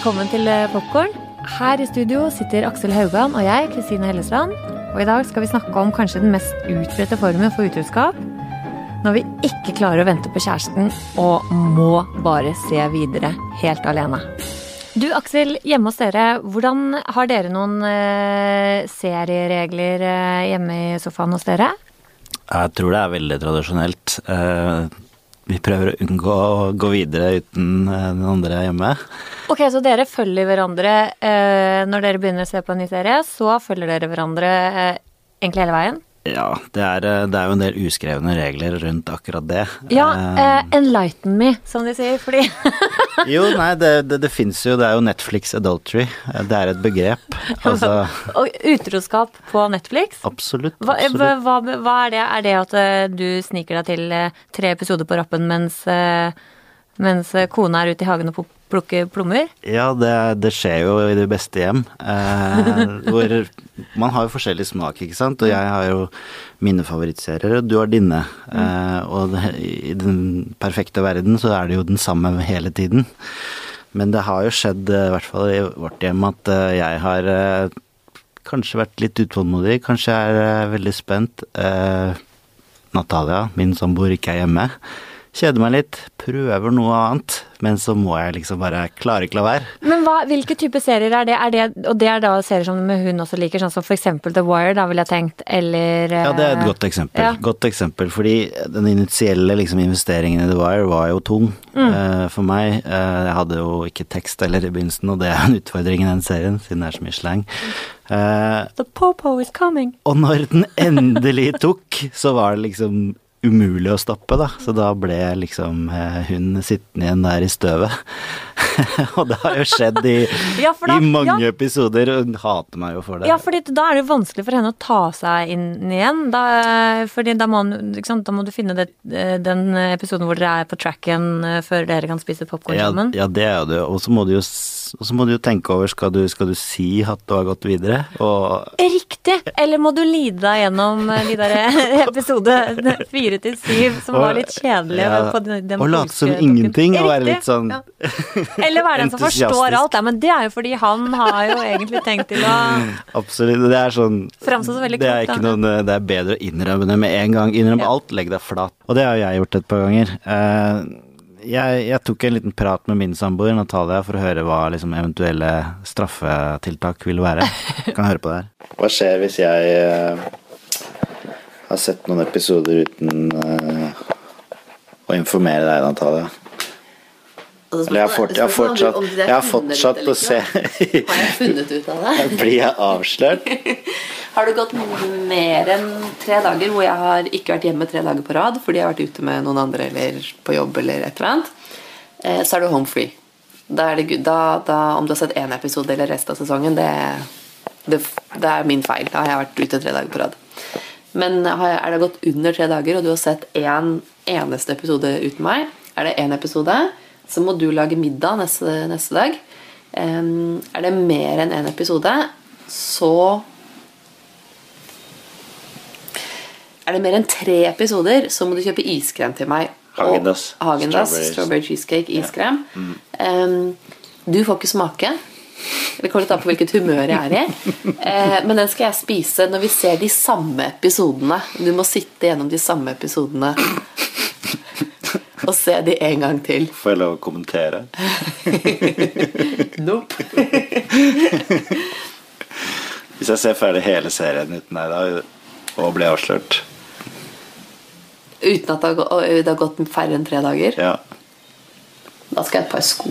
velkommen til eh, Popkorn. Her i studio sitter Aksel Haugan og jeg, Kristine Hellesland. Og i dag skal vi snakke om kanskje den mest utbredte formen for utroskap. Når vi ikke klarer å vente på kjæresten og må bare se videre helt alene. Du Aksel, hjemme hos dere, hvordan har dere noen eh, serieregler eh, hjemme i sofaen hos dere? Jeg tror det er veldig tradisjonelt. Eh, vi prøver å unngå å gå videre uten eh, den andre hjemme. Ok, så dere følger hverandre eh, når dere begynner å se på en ny serie, så følger dere hverandre eh, egentlig hele veien? Ja, det er, eh, det er jo en del uskrevne regler rundt akkurat det. Ja, eh, enlighten me, som de sier, fordi jo, nei, det, det, det fins jo, det er jo Netflix adultery. Det er et begrep. Altså, Og utroskap på Netflix? absolutt. Hva, absolutt. hva, hva er det? Er det at du sniker deg til tre episoder på rappen mens, mens kona er ute i hagen og pl- plukker plommer? Ja, det, det skjer jo i de beste hjem. Eh, hvor man har jo forskjellig smak, ikke sant. Og jeg har jo mine favorittserier, og du har dine. Eh, og det, i den perfekte verden så er det jo den samme hele tiden. Men det har jo skjedd, eh, i hvert fall i vårt hjem, at eh, jeg har eh, kanskje vært litt utålmodig. Kanskje jeg er eh, veldig spent. Natalia, min samboer, ikke er hjemme. Kjeder meg litt, prøver noe annet, men så må jeg liksom bare klare ikke la være. Men hva, hvilke type serier er det? er det? Og det er da serier som hun også liker, sånn som for eksempel The Wire, da ville jeg tenkt, eller Ja, det er et eh, godt eksempel. ja. Godt eksempel, fordi den initielle liksom, investeringen i The Wire var jo tung eh, for meg. Uh, jeg hadde jo ikke tekst heller i begynnelsen, og det er en utfordring i den serien, siden det er så mye slang. Uh, The Popo is coming. og når den endelig tok, så var det liksom umulig å stoppe, da. Så da ble liksom eh, hun sittende igjen der i støvet. og det har jo skjedd i, Ja, da- i mange ja. episoder, og hun hater meg jo for det. Ja, fordi da er det jo vanskelig for henne å ta seg inn igjen. Da, fordi da må, sant, da må du finne det, eh, den episoden hvor dere er på tracken eh, før dere kan spise popkorn Ja, sammen. ja, det er jo det. Og så må du jo, og så må du jo tenke over skal du, skal du si at du har gått videre. Og Riktig! Eller må du lide deg gjennom eh, de der episode fire til syv som var litt kjedelige Ja, på den, den og late som ingenting og være litt sånn Ja. Eller være den som forstår alt. Ja, men det er jo fordi han har jo egentlig tenkt til å Absolutt. Det er sånn Framstå så veldig det ikke da. noen, det er bedre å innrømme det med en gang. Innrøm Ja. alt, legg deg flat. Og det har jo jeg gjort et par ganger. Eh, jeg, jeg tok en liten prat med min samboer Natalia for å høre hva liksom, eventuelle straffetiltak ville være. Kan høre på det her. Hva skjer hvis jeg uh, har sett noen episoder uten uh, å informere deg, Natalia? Eller jeg har, fort, jeg har fortsatt, jeg har fortsatt å se Har jeg funnet ut av det? Blir jeg avslørt? Har det gått mer enn tre dager hvor jeg har ikke vært hjemme tre dager på rad fordi jeg har vært ute med noen andre eller på jobb eller et eller annet, eh, så er du home free. Da er det, da, da, om du har sett én episode eller resten av sesongen, det, det, det er min feil. Da har jeg vært ute tre dager på rad. Men er det gått under tre dager, og du har sett én eneste episode uten meg, er det én episode, så må du lage middag neste, neste dag. Um, er det mer enn én episode, så Er det mer enn tre episoder, så må du kjøpe iskrem til meg. Hagendas. Häagen-Dazs, Strawberry- Strawberry cheesecake, iskrem. Em, du får ikke smake. Det kommer litt an på hvilket humør jeg er i. Eh, men den skal jeg spise når vi ser de samme episodene. Du må sitte gjennom de samme episodene og se de en gang til. Får jeg lov å kommentere? Nope. Hvis jeg ser ferdig hele serien uten deg da, og blir avslørt Uten at det har, gått, det har gått færre enn tre dager. Ja. Da skal jeg ha et par sko.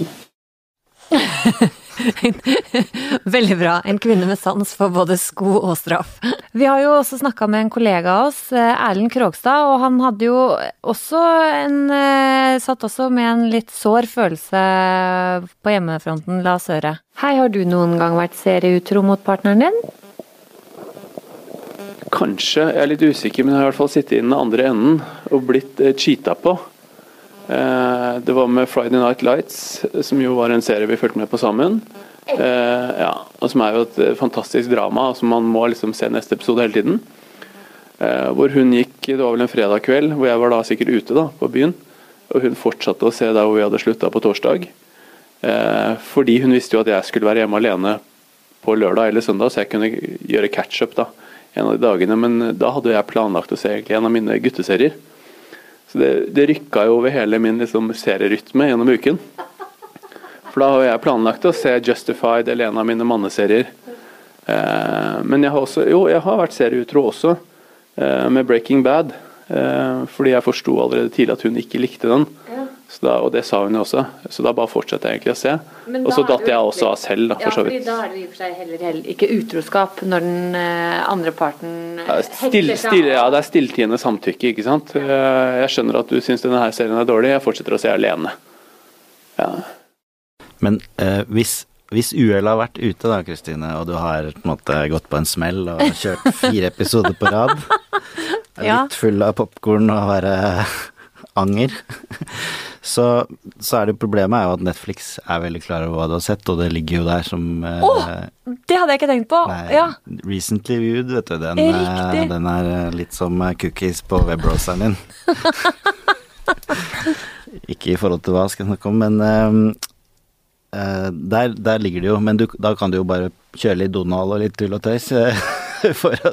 Veldig bra. En kvinne med sans for både sko og straff. Vi har jo også snakka med en kollega av oss, eh, Erlend Krogstad, og han hadde jo også en eh, Satt også med en litt sår følelse på hjemmefronten, la oss høre. Hei, har du noen gang vært serieutro mot partneren din? Kanskje, jeg er litt usikker, men jeg har i hvert fall sittet i den andre enden og blitt eh, cheata på. Eh, det var med Friday Night Lights, som jo var en serie vi fulgte med på sammen. Eh, ja, og Som er jo et fantastisk drama, som man må liksom se neste episode hele tiden. Hvor hun gikk, Det var vel en fredag kveld, hvor jeg var da sikkert ute da, på byen. Og hun fortsatte å se der hvor vi hadde slutta på torsdag. Fordi hun visste jo at jeg skulle være hjemme alene på lørdag eller søndag, så jeg kunne gjøre catch-up da, en av de dagene. Men da hadde jeg planlagt å se egentlig en av mine gutteserier. Så det, det rykka jo over hele min liksom, serierytme gjennom uken. For da har jeg planlagt å se Justified eller en av mine manneserier. Eh, men jeg har også, jo, jeg har vært serieutro også, eh, med Breaking Bad. Eh, fordi jeg forsto allerede tidlig at hun ikke likte den. Så da, og det sa hun jo også, så da bare fortsatte jeg egentlig å se. Og så da er datt jeg også av selv, da, Ja, for så fordi vidt. da er det i og for seg heller, heller ikke utroskap når den eh, andre parten eh, Ja, Still, still, ja, det er stilltiende samtykke, ikke sant. Ja. Jeg skjønner at du syns denne her serien er dårlig, jeg fortsetter å se alene. Ja. Men eh, hvis, hvis uhellet har vært ute da, Kristine, og du har på en måte gått på en smell og kjørt fire episoder på rad, er Ja. litt full av popkorn og være anger, så, så er det problemet er jo at Netflix er veldig klar over hva du har sett, og det ligger jo der som eh, Åh, Det hadde jeg ikke tenkt på! nei, Ja. Recently viewed, vet du. Den, Eh, eh, den er eh, litt som eh, cookies på webbroseren din. ikke i forhold til hva jeg skal snakke om, men eh, eh, der, der ligger det jo, men du, da kan du jo bare kjøre litt Donald og litt tull og tøys eh, for å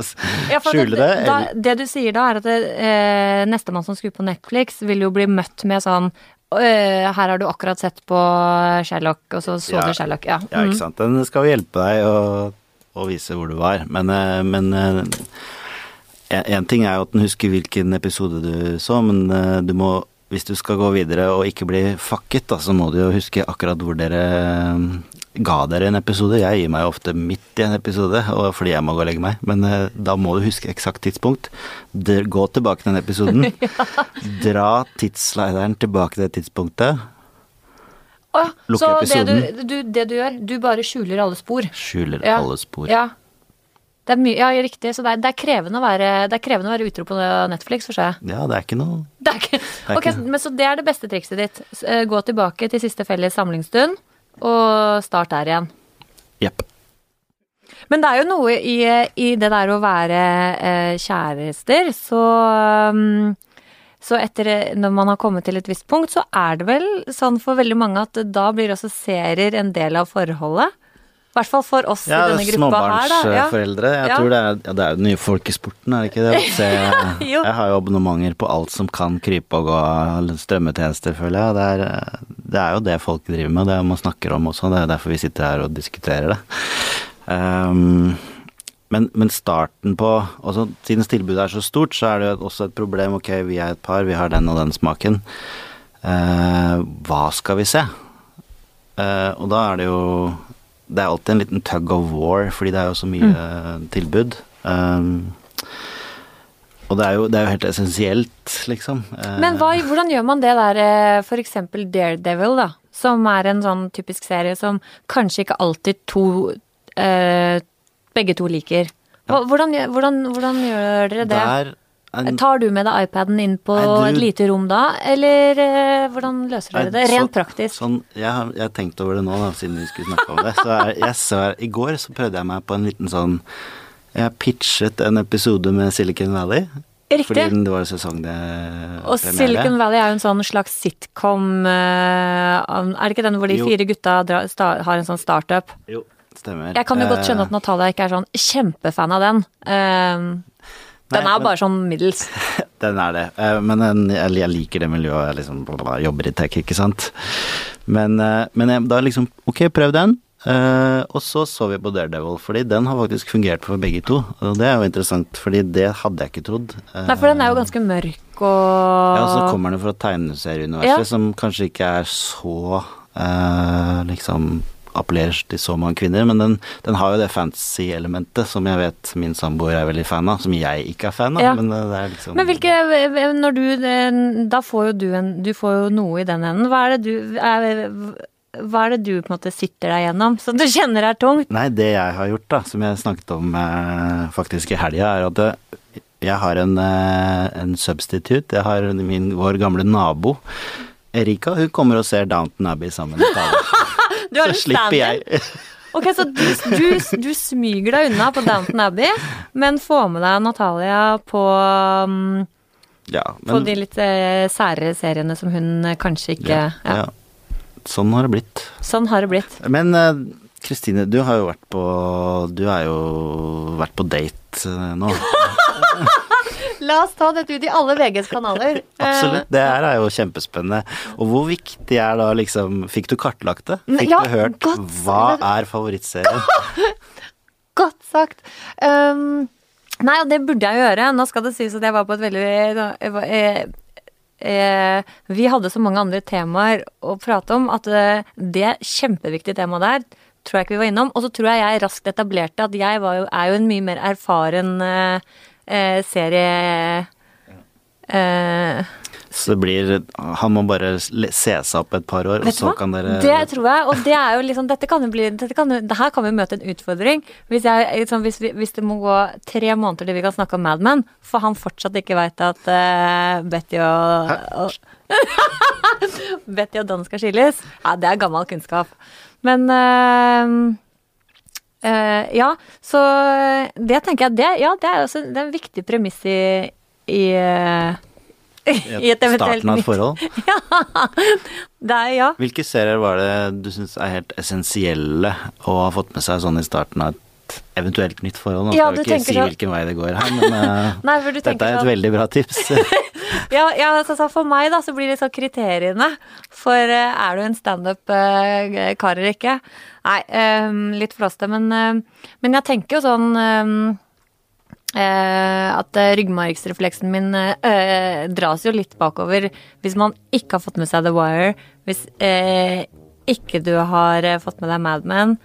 Ja, for skjule det. Da, det du sier da, er at eh, nestemann som skrur på Netflix, vil jo bli møtt med sånn «Øh, her har du akkurat sett på Sherlock, og så så Ja. du Sherlock. Ja. Ja, Mm. ikke sant. Den skal hjelpe deg å, å vise hvor du var, men, eh, men eh, en, en ting er jo at den husker hvilken episode du så, men eh, du må hvis du skal gå videre og ikke bli fucket, da, så må du jo huske akkurat hvor dere eh, ga dere en episode. Jeg gir meg ofte midt i en episode, og fordi jeg må gå og legge meg. Men eh, da må du huske eksakt tidspunkt. Gå tilbake til den episoden. Dra tidsslideren tilbake til det tidspunktet. Å ja, Lukke så det du, episoden. du, det du gjør, du bare skjuler alle spor. Skjuler Ja. alle spor. Ja. Det er mye, ja, riktig. Så det er, det, er krevende å være, det er krevende å være utro på Netflix, forstår jeg. Ja, det er ikke noe Det er ikke, er ok, ikke- men Så det er det beste trikset ditt. Eh, Gå tilbake til siste felles samlingsstund, og start der igjen. Jepp. Men det er jo noe i, i det der å være eh, kjærester, så um, Så etter når man har kommet til et visst punkt, så er det vel sånn for veldig mange at da blir også serier en del av forholdet. I hvert fall for oss Ja, i denne gruppa her. Ja. småbarnsforeldre. Jeg Ja. tror det er, ja, det er den nye folkesporten, er det ikke det? Se, jeg har jo abonnementer på alt som kan krype og gå av strømmetjenester, føler jeg. Det er, det er jo det folk driver med, det man snakker om også. Det er derfor vi sitter her og diskuterer det. Um, men, men starten på også, Siden tilbudet er så stort, så er det jo også et problem. Ok, vi er et par, vi har den og den smaken. Eh, hva skal vi se? Eh, og da er det jo Det er alltid en liten tug of war, fordi det er jo så mye mm. tilbud. Um, og det er, jo, det er jo helt essensielt, liksom. Eh, Men hva, hvordan gjør man det der, f.eks. for eksempel Daredevil, da? Som er en sånn typisk serie som kanskje ikke alltid to eh, Begge to liker. Hvordan, hvordan, hvordan gjør dere det? der en, Tar du med deg iPaden inn på Nei, du- et lite rom da, eller eh, hvordan løser dere det? Rent så- praktisk. Sånn, jeg har jeg har tenkt over det nå, da, siden vi skulle snakke om det. Så er, jeg så, I går så prøvde jeg meg på en liten sånn Jeg pitchet en episode med Silicon Valley. Riktig. Fordi det var sesong det Og Silicon Valley er jo en sånn slags sitcom eh, Er det ikke den hvor de Jo. fire gutta dra, sta, har en sånn startup? Jo, stemmer. Jeg kan jo godt skjønne at Eh, Natalia ikke er sånn kjempefan av den. Eh, den Nei, er men- bare sånn middels. Den er det. Eh, Men jeg, jeg liker det miljøet. Jeg liksom jobber i tech, ikke sant. Men, eh, men jeg, da liksom Ok, prøv den. Eh, og så så vi på Daredevil, fordi den har faktisk fungert for begge to. Og det er jo interessant, fordi det hadde jeg ikke trodd. Eh, Nei, for den er jo ganske mørk og Ja, og så kommer den fra tegneserieuniverset, Ja. som kanskje ikke er så eh, liksom appellerer til så mange kvinner, men den, den har jo det fantasy-elementet som jeg vet min samboer er veldig fan av, som jeg ikke er fan av. Ja. Men eh, det er liksom Men hvilke Når du eh, Da får jo du en Du får jo noe i den enden. Hva er det du er, Hva er det du på en måte sitter deg gjennom, som du kjenner er tungt? Nei, det jeg har gjort, da, som jeg snakket om eh, faktisk i helga, er at det, jeg har en, eh, en substitute. Jeg har min, vår gamle nabo. Erika hun kommer og ser Downton Abbey sammen med Tale. Du har Så en slipper. Ok, så du, du, du smyger deg unna på Downton Abbey, men får med deg Natalia på, um, Ja, på de litt eh, sære seriene som hun eh, kanskje ikke ja, ja. ja. Sånn har det blitt. Sånn har det blitt. Men eh, Kristine, du har jo vært på Du har jo vært på date nå. La oss ta dette ut i alle VGs kanaler. Absolutt. Det her er jo kjempespennende. Og hvor viktig er da liksom Fikk du kartlagt det? Fikk Ja, du hørt godt. hva er favorittserien? Godt sagt. Um, nei, og det burde jeg gjøre. Nå skal det sies at jeg var på et veldig eh, eh, Vi hadde så mange andre temaer å prate om at eh, det kjempeviktige temaet der tror jeg ikke vi var innom. Og så tror jeg jeg raskt etablerte at jeg var jo, er jo en mye mer erfaren eh, eh, serie... Eh, Så det blir Han må bare se seg opp et par år, og så hva? kan dere Det tror jeg, og det er jo liksom Dette kan jo bli dette kan det Her kan vi møte en utfordring. Hvis, jeg, liksom, hvis, vi, hvis det må gå tre måneder til vi kan snakke om Mad Men, for han fortsatt ikke veit at eh, Betty og, og Betty og Don skal skilles. Ja, det er gammel kunnskap. Men eh, eh, Ja, så det tenker jeg det, Ja, det er også det er en viktig premiss i, i uh, i et eventuelt starten av et forhold? ja. Det er, ja. Hvilke serier var det du syns er helt essensielle å ha fått med seg sånn i starten av et eventuelt nytt forhold? Nå Ja, skal vi ikke si så- hvilken vei det går her, men eh, Nei, for du dette er et så... veldig bra tips. Ja, ja altså, så for meg da, så blir det sånn kriteriene. For uh, er du en standup-kar eller ikke? Nei, um, litt flåste, men, uh, men jeg tenker jo sånn um, eh, at eh, ryggmargsrefleksen min eh, dras jo litt bakover hvis man ikke har fått med seg The Wire, hvis eh, ikke du har eh, fått med deg Mad Men,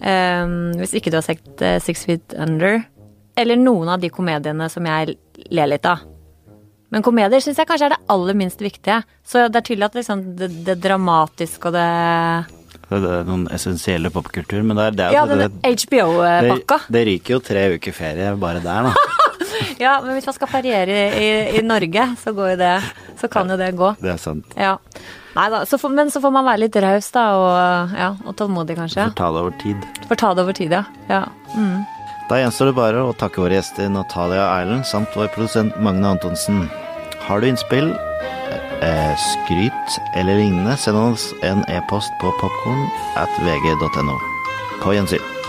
eh, hvis ikke du har sett eh, Six Feet Under, eller noen av de komediene som jeg ler litt av. Men komedier syns jeg kanskje er det aller minst viktige. Så det er tydelig at liksom det, det dramatiske og det Det er noen essensielle popkultur, men det er, det er Ja, jo den det, HBO-pakka. det, det ryker jo tre uker ferie bare der, da. Ja, men hvis man skal feriere i, i Norge, så går jo det Så kan jo det gå. Det er sant. Ja. Nei da. Så for, men så får man være litt raus, da, og, ja, og tålmodig, kanskje. Får ta det over tid. Får ta det over tid, ja. ja. Mm. Da gjenstår det bare å takke våre gjester Natalia Eilen samt vår produsent Magne Antonsen. Har du innspill, eh, skryt eller lignende, send oss en e-post på popkorn at vg.no. På gjensyn.